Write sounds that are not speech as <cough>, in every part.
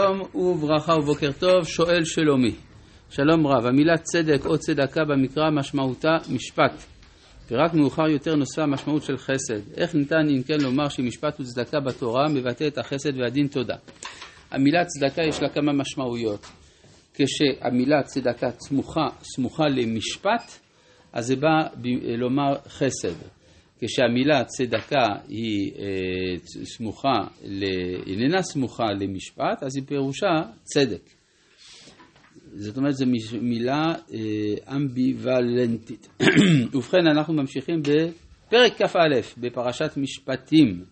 שלום וברכה ובוקר טוב, שואל שלומי. שלום רב, המילה צדק או צדקה במקרא משמעותה משפט, ורק מאוחר יותר נוספה משמעות של חסד. איך ניתן אם כן לומר שמשפט וצדקה בתורה מבטא את החסד והדין תודה? המילה צדקה יש לה כמה משמעויות. כשהמילה צדקה סמוכה למשפט, אז זה בא לומר חסד. כשהמילה צדקה היא אה, סמוכה, איננה סמוכה למשפט, אז היא פירושה צדק. זאת אומרת, זו מילה אה, אמביוולנטית. <coughs> ובכן, אנחנו ממשיכים בפרק כ"א, בפרשת משפטים,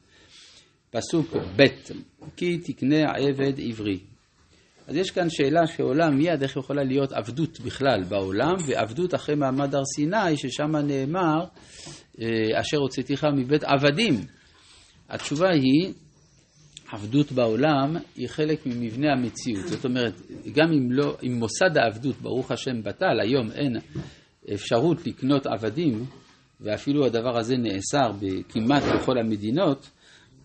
פסוק ב' כי תקנה עבד עברי. אז יש כאן שאלה שעולה מיד איך יכולה להיות עבדות בכלל בעולם, ועבדות אחרי מעמד הר סיני, ששם נאמר אה, אשר הוצאתיך מבית עבדים. התשובה היא, עבדות בעולם היא חלק ממבנה המציאות. זאת אומרת, גם אם, לא, אם מוסד העבדות, ברוך השם, בטל, היום אין אפשרות לקנות עבדים, ואפילו הדבר הזה נאסר כמעט בכל המדינות,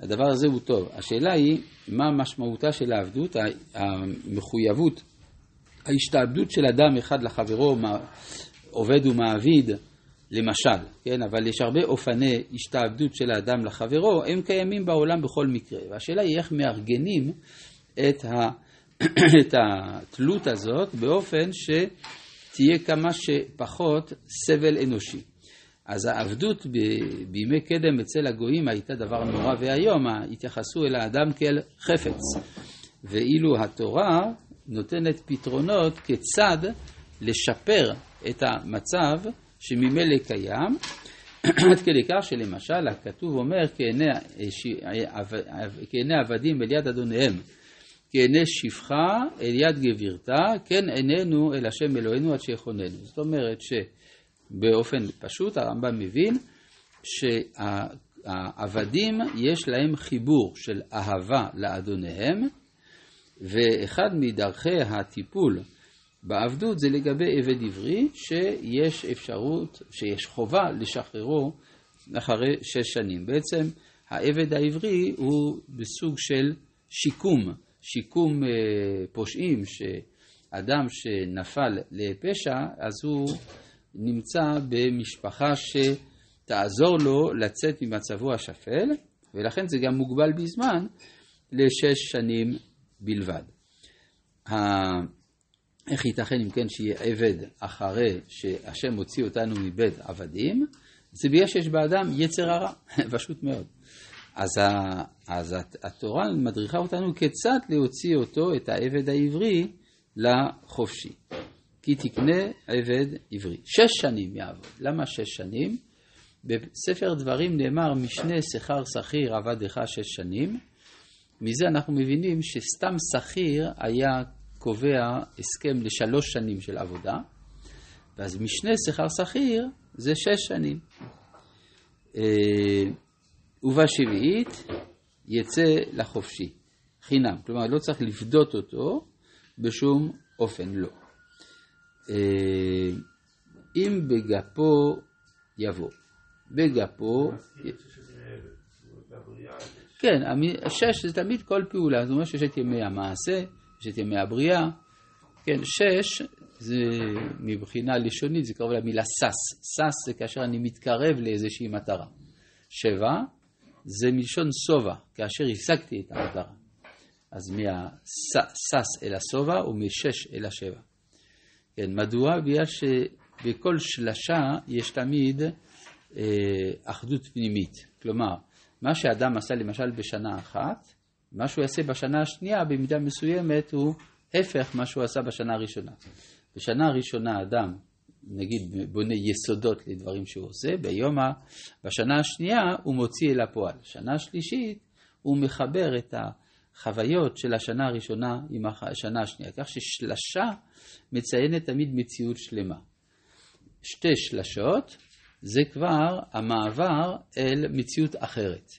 הדבר הזה הוא טוב. השאלה היא, מה משמעותה של העבדות, המחויבות, ההשתעבדות של אדם אחד לחברו, עובד ומעביד, למשל, כן, אבל יש הרבה אופני השתעבדות של האדם לחברו, הם קיימים בעולם בכל מקרה. והשאלה היא איך מארגנים את, ה, <clears throat> את התלות הזאת באופן שתהיה כמה שפחות סבל אנושי. אז העבדות בימי קדם אצל הגויים הייתה דבר נורא ואיום, התייחסו אל האדם כאל חפץ. ואילו התורה נותנת פתרונות כיצד לשפר את המצב שממילא קיים, <clears throat> עד כדי כך שלמשל הכתוב אומר כעיני עבדים אל יד אדוניהם, כעיני שפחה אל יד גבירתה, כן עינינו אל השם אלוהינו עד שיחוננו. זאת אומרת שבאופן פשוט הרמב"ם מבין שהעבדים יש להם חיבור של אהבה לאדוניהם, ואחד מדרכי הטיפול בעבדות זה לגבי עבד עברי, שיש אפשרות, שיש חובה לשחררו אחרי שש שנים. בעצם העבד העברי הוא בסוג של שיקום, שיקום אה, פושעים, שאדם שנפל לפשע, אז הוא נמצא במשפחה שתעזור לו לצאת ממצבו השפל, ולכן זה גם מוגבל בזמן לשש שנים בלבד. איך ייתכן אם כן שיהיה עבד אחרי שהשם הוציא אותנו מבית עבדים? זה בגלל שיש באדם יצר הרע, <laughs> פשוט מאוד. אז, ה, אז התורה מדריכה אותנו כיצד להוציא אותו, את העבד העברי, לחופשי. כי תקנה עבד עברי. שש שנים יעבוד. למה שש שנים? בספר דברים נאמר משנה שכר שכיר עבדך שש שנים. מזה אנחנו מבינים שסתם שכיר היה קובע הסכם לשלוש שנים של עבודה, ואז משנה שכר שכיר זה שש שנים. אה, ובשביעית יצא לחופשי, חינם. כלומר, לא צריך לפדות אותו בשום אופן, לא. אה, אם בגפו יבוא. בגפו... כן, שש זה תמיד כל פעולה, זאת אומרת שיש את ימי המעשה, יש את ימי הבריאה. כן, שש זה מבחינה לשונית, זה קרוב למילה סס. סס זה כאשר אני מתקרב לאיזושהי מטרה. שבע זה מלשון שובע, כאשר השגתי את המטרה. אז מהסס אל השובע ומשש אל השבע. כן, מדוע? בגלל שבכל שלשה יש תמיד אה, אחדות פנימית. כלומר, מה שאדם עשה למשל בשנה אחת, מה שהוא יעשה בשנה השנייה במידה מסוימת הוא הפך מה שהוא עשה בשנה הראשונה. בשנה הראשונה אדם, נגיד, בונה יסודות לדברים שהוא עושה, ביום ה... בשנה השנייה הוא מוציא אל הפועל. שנה השלישית הוא מחבר את החוויות של השנה הראשונה עם השנה השנייה, כך ששלשה מציינת תמיד מציאות שלמה. שתי שלשות זה כבר המעבר אל מציאות אחרת.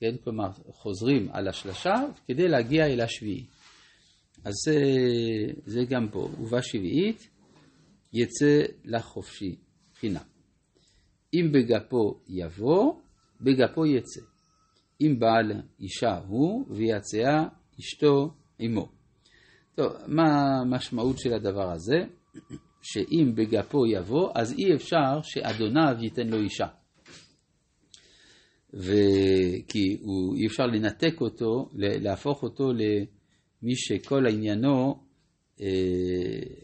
כן? כלומר, חוזרים על השלשה כדי להגיע אל השביעי. אז זה, זה גם פה. ובשביעית יצא לחופשי חינם. אם בגפו יבוא, בגפו יצא. אם בעל אישה הוא, ויצאה אשתו עמו. טוב, מה המשמעות של הדבר הזה? שאם בגפו יבוא, אז אי אפשר שאדוניו ייתן לו אישה. וכי הוא, אי אפשר לנתק אותו, להפוך אותו למי שכל עניינו אה,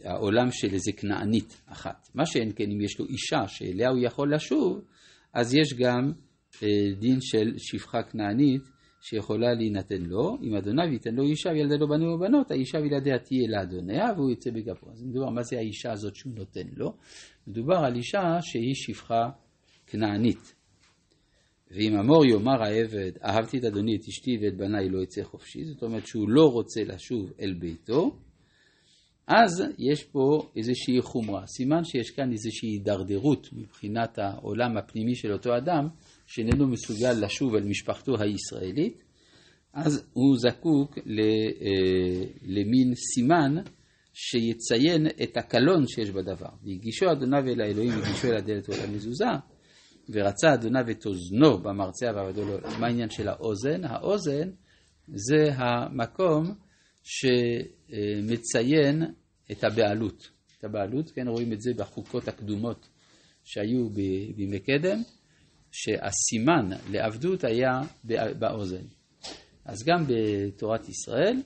העולם של איזה כנענית אחת. מה שאין כן, אם יש לו אישה שאליה הוא יכול לשוב, אז יש גם דין של שפחה כנענית שיכולה להינתן לו, אם אדוניו ייתן לו אישה וילדה לו בנים ובנות, האישה וילדיה תהיה לאדוניה והוא יצא בגפו. אז מדובר, מה זה האישה הזאת שהוא נותן לו? מדובר על אישה שהיא שפחה כנענית. ואם אמור יאמר העבד, אהבתי את אדוני, את אשתי ואת בניי לא יצא חופשי, זאת אומרת שהוא לא רוצה לשוב אל ביתו, אז יש פה איזושהי חומרה. סימן שיש כאן איזושהי הידרדרות מבחינת העולם הפנימי של אותו אדם, שאיננו מסוגל לשוב אל משפחתו הישראלית, אז הוא זקוק אה, למין סימן שיציין את הקלון שיש בדבר. והגישו אדוניו אל האלוהים, והגישו אל הדלת ואל המזוזה, ורצה אדוניו את אוזנו במרצע ועבדו לו. מה העניין של האוזן? האוזן זה המקום שמציין את הבעלות. את הבעלות, כן, רואים את זה בחוקות הקדומות שהיו בימי קדם, שהסימן לעבדות היה באוזן. אז גם בתורת ישראל,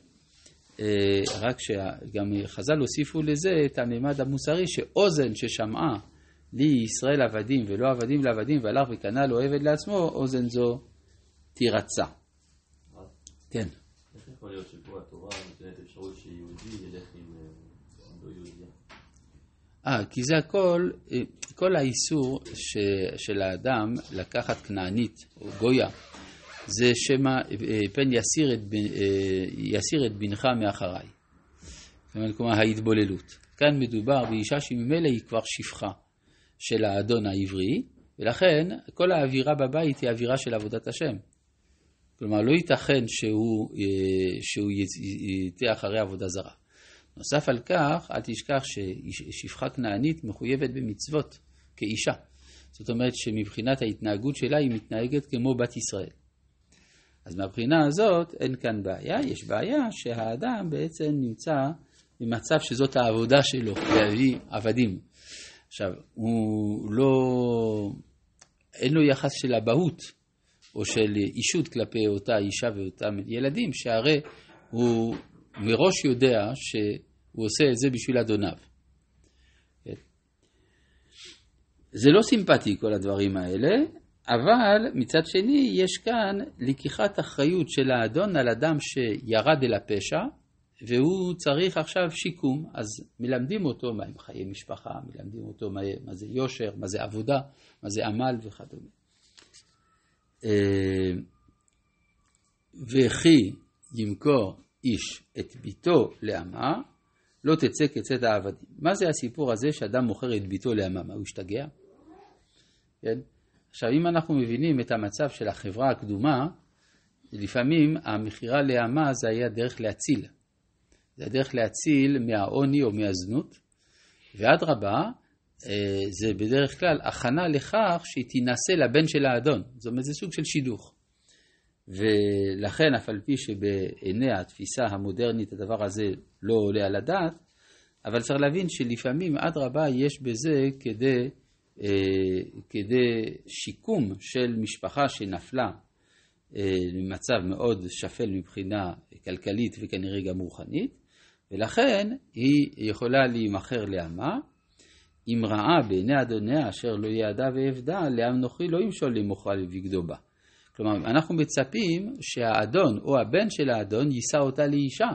אה, רק שגם חז"ל הוסיפו לזה את הממד המוסרי, שאוזן ששמעה לי ישראל עבדים ולא עבדים לעבדים והלך וקנה לו עבד לעצמו, אוזן זו תירצה. כן. איך יכול להיות שפה התורה נותנת אפשרות שיהודי ילך עם אה, לא יהודייה? אה, כי זה הכל, אה, כל האיסור ש, של האדם לקחת כנענית או גויה, זה שמא אה, פן יסיר את, יסיר את בנך מאחריי. כלומר ההתבוללות. כאן מדובר באישה שממילא היא כבר שפחה. של האדון העברי, ולכן כל האווירה בבית היא אווירה של עבודת השם. כלומר, לא ייתכן שהוא, אה, שהוא יטה אחרי עבודה זרה. נוסף על כך, אל תשכח ששפחה כנענית מחויבת במצוות כאישה. זאת אומרת שמבחינת ההתנהגות שלה היא מתנהגת כמו בת ישראל. אז מהבחינה הזאת אין כאן בעיה, יש בעיה שהאדם בעצם נמצא במצב שזאת העבודה שלו, להביא עבדים. עכשיו, הוא לא, אין לו יחס של אבהות או של אישות כלפי אותה אישה ואותם ילדים, שהרי הוא מראש יודע שהוא עושה את זה בשביל אדוניו. זה לא סימפטי כל הדברים האלה, אבל מצד שני יש כאן לקיחת אחריות של האדון על אדם שירד אל הפשע והוא צריך עכשיו שיקום, אז מלמדים אותו מה הם חיי משפחה, מלמדים אותו מה, מה זה יושר, מה זה עבודה, מה זה עמל וכדומה. אה, וכי ימכור איש את ביתו לאמה, לא תצא כצאת העבדים. מה זה הסיפור הזה שאדם מוכר את ביתו לאמה? מה, הוא השתגע? כן? עכשיו, אם אנחנו מבינים את המצב של החברה הקדומה, לפעמים המכירה לאמה זה היה דרך להציל. זה הדרך להציל מהעוני או מהזנות, ואדרבה, אה, זה בדרך כלל הכנה לכך שהיא תינשא לבן של האדון. זאת אומרת, זה סוג של שידוך. ולכן, אף על פי שבעיני התפיסה המודרנית הדבר הזה לא עולה על הדעת, אבל צריך להבין שלפעמים, אדרבה, יש בזה כדי, אה, כדי שיקום של משפחה שנפלה אה, מאוד שפל מבחינה כלכלית וכנראה גם רוחנית, ולכן היא יכולה להימכר לעמה. אם ראה בעיני אדוניה אשר לא יעדה ואבדה, לעם נוכרי לא ימשול למוכל לבגדו בה. כלומר, אנחנו מצפים שהאדון או הבן של האדון יישא אותה לאישה.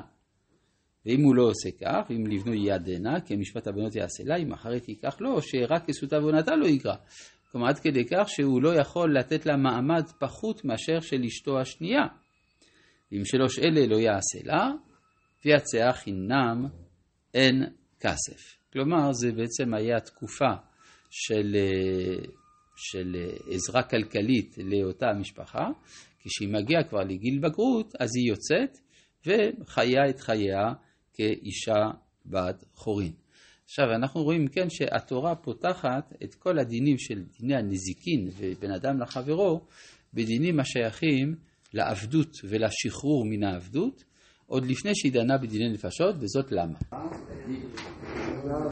ואם הוא לא עושה כך, אם לבנו יעדנה, כי משפט הבנות יעשה לה, אם אחרת ייקח לו, שרק כסות עוונתה לא יקרא. כלומר, עד כדי כך שהוא לא יכול לתת לה מעמד פחות מאשר של אשתו השנייה. ואם שלוש אלה לא יעשה לה, ויצאה חינם אין כסף. כלומר, זה בעצם היה תקופה של, של עזרה כלכלית לאותה משפחה, כשהיא מגיעה כבר לגיל בגרות, אז היא יוצאת וחיה את חייה כאישה בת חורין. עכשיו, אנחנו רואים כן שהתורה פותחת את כל הדינים של דיני הנזיקין ובין אדם לחברו בדינים השייכים לעבדות ולשחרור מן העבדות, עוד לפני שהיא דנה בדיני נפשות, וזאת למה?